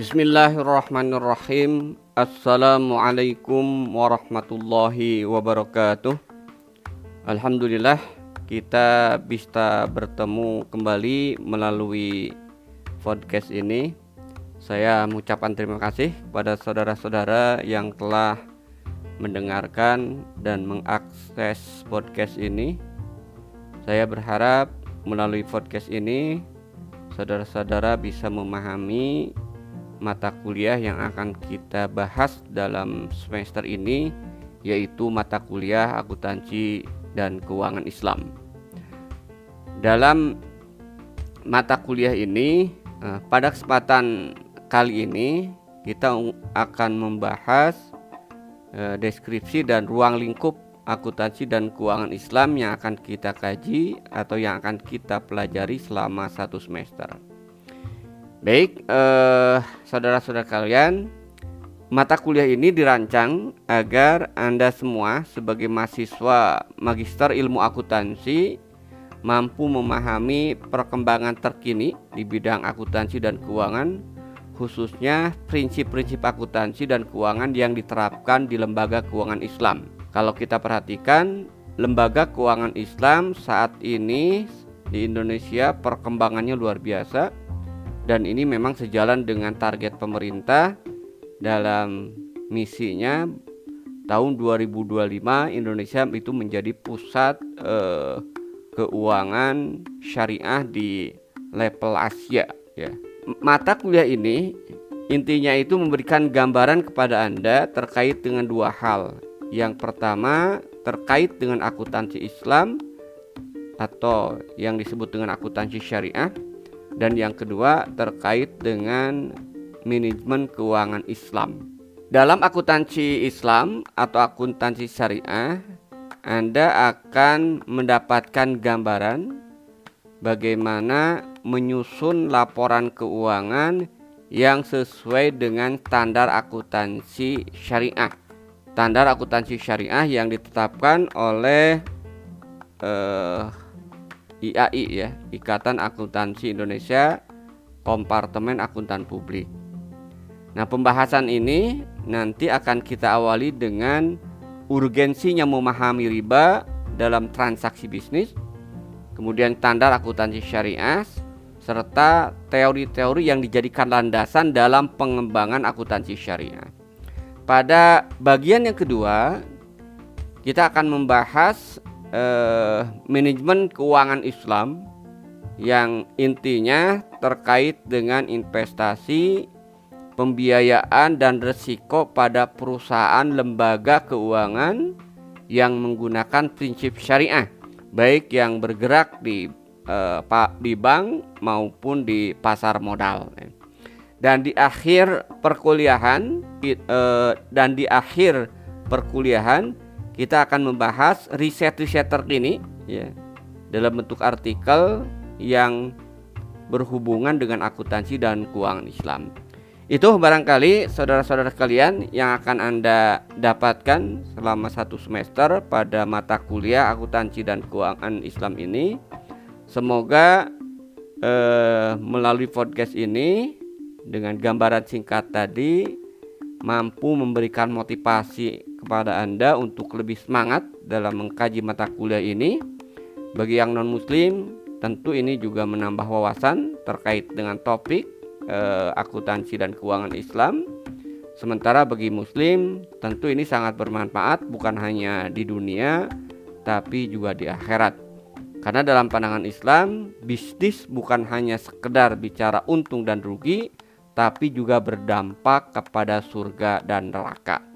Bismillahirrahmanirrahim. Assalamualaikum warahmatullahi wabarakatuh. Alhamdulillah kita bisa bertemu kembali melalui podcast ini. Saya mengucapkan terima kasih kepada saudara-saudara yang telah mendengarkan dan mengakses podcast ini. Saya berharap melalui podcast ini saudara-saudara bisa memahami mata kuliah yang akan kita bahas dalam semester ini yaitu mata kuliah akuntansi dan keuangan Islam. Dalam mata kuliah ini eh, pada kesempatan kali ini kita akan membahas eh, deskripsi dan ruang lingkup akuntansi dan keuangan Islam yang akan kita kaji atau yang akan kita pelajari selama satu semester. Baik, eh, saudara-saudara kalian, mata kuliah ini dirancang agar Anda semua sebagai mahasiswa magister ilmu akuntansi mampu memahami perkembangan terkini di bidang akuntansi dan keuangan, khususnya prinsip-prinsip akuntansi dan keuangan yang diterapkan di lembaga keuangan Islam. Kalau kita perhatikan, lembaga keuangan Islam saat ini di Indonesia perkembangannya luar biasa dan ini memang sejalan dengan target pemerintah dalam misinya tahun 2025 Indonesia itu menjadi pusat eh, keuangan syariah di level Asia ya. Mata kuliah ini intinya itu memberikan gambaran kepada Anda terkait dengan dua hal. Yang pertama terkait dengan akuntansi Islam atau yang disebut dengan akuntansi syariah dan yang kedua terkait dengan manajemen keuangan Islam. Dalam akuntansi Islam atau akuntansi syariah, Anda akan mendapatkan gambaran bagaimana menyusun laporan keuangan yang sesuai dengan standar akuntansi syariah. Standar akuntansi syariah yang ditetapkan oleh eh, IAI ya, Ikatan Akuntansi Indonesia Kompartemen Akuntan Publik. Nah, pembahasan ini nanti akan kita awali dengan urgensinya memahami riba dalam transaksi bisnis, kemudian standar akuntansi syariah, serta teori-teori yang dijadikan landasan dalam pengembangan akuntansi syariah. Pada bagian yang kedua, kita akan membahas eh, manajemen keuangan Islam yang intinya terkait dengan investasi, pembiayaan dan resiko pada perusahaan lembaga keuangan yang menggunakan prinsip syariah, baik yang bergerak di eh, di bank maupun di pasar modal. Dan di akhir perkuliahan eh, dan di akhir perkuliahan kita akan membahas riset-riset terkini ya dalam bentuk artikel yang berhubungan dengan akuntansi dan keuangan Islam. Itu barangkali saudara-saudara kalian yang akan Anda dapatkan selama satu semester pada mata kuliah akuntansi dan keuangan Islam ini. Semoga eh, melalui podcast ini dengan gambaran singkat tadi mampu memberikan motivasi kepada Anda untuk lebih semangat dalam mengkaji mata kuliah ini. Bagi yang non-muslim, tentu ini juga menambah wawasan terkait dengan topik eh, akuntansi dan keuangan Islam. Sementara bagi muslim, tentu ini sangat bermanfaat bukan hanya di dunia tapi juga di akhirat. Karena dalam pandangan Islam, bisnis bukan hanya sekedar bicara untung dan rugi, tapi juga berdampak kepada surga dan neraka.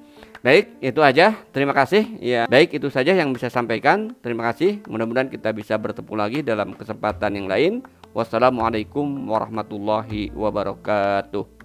Baik, itu aja. Terima kasih. Ya, baik itu saja yang bisa sampaikan. Terima kasih. Mudah-mudahan kita bisa bertemu lagi dalam kesempatan yang lain. Wassalamualaikum warahmatullahi wabarakatuh.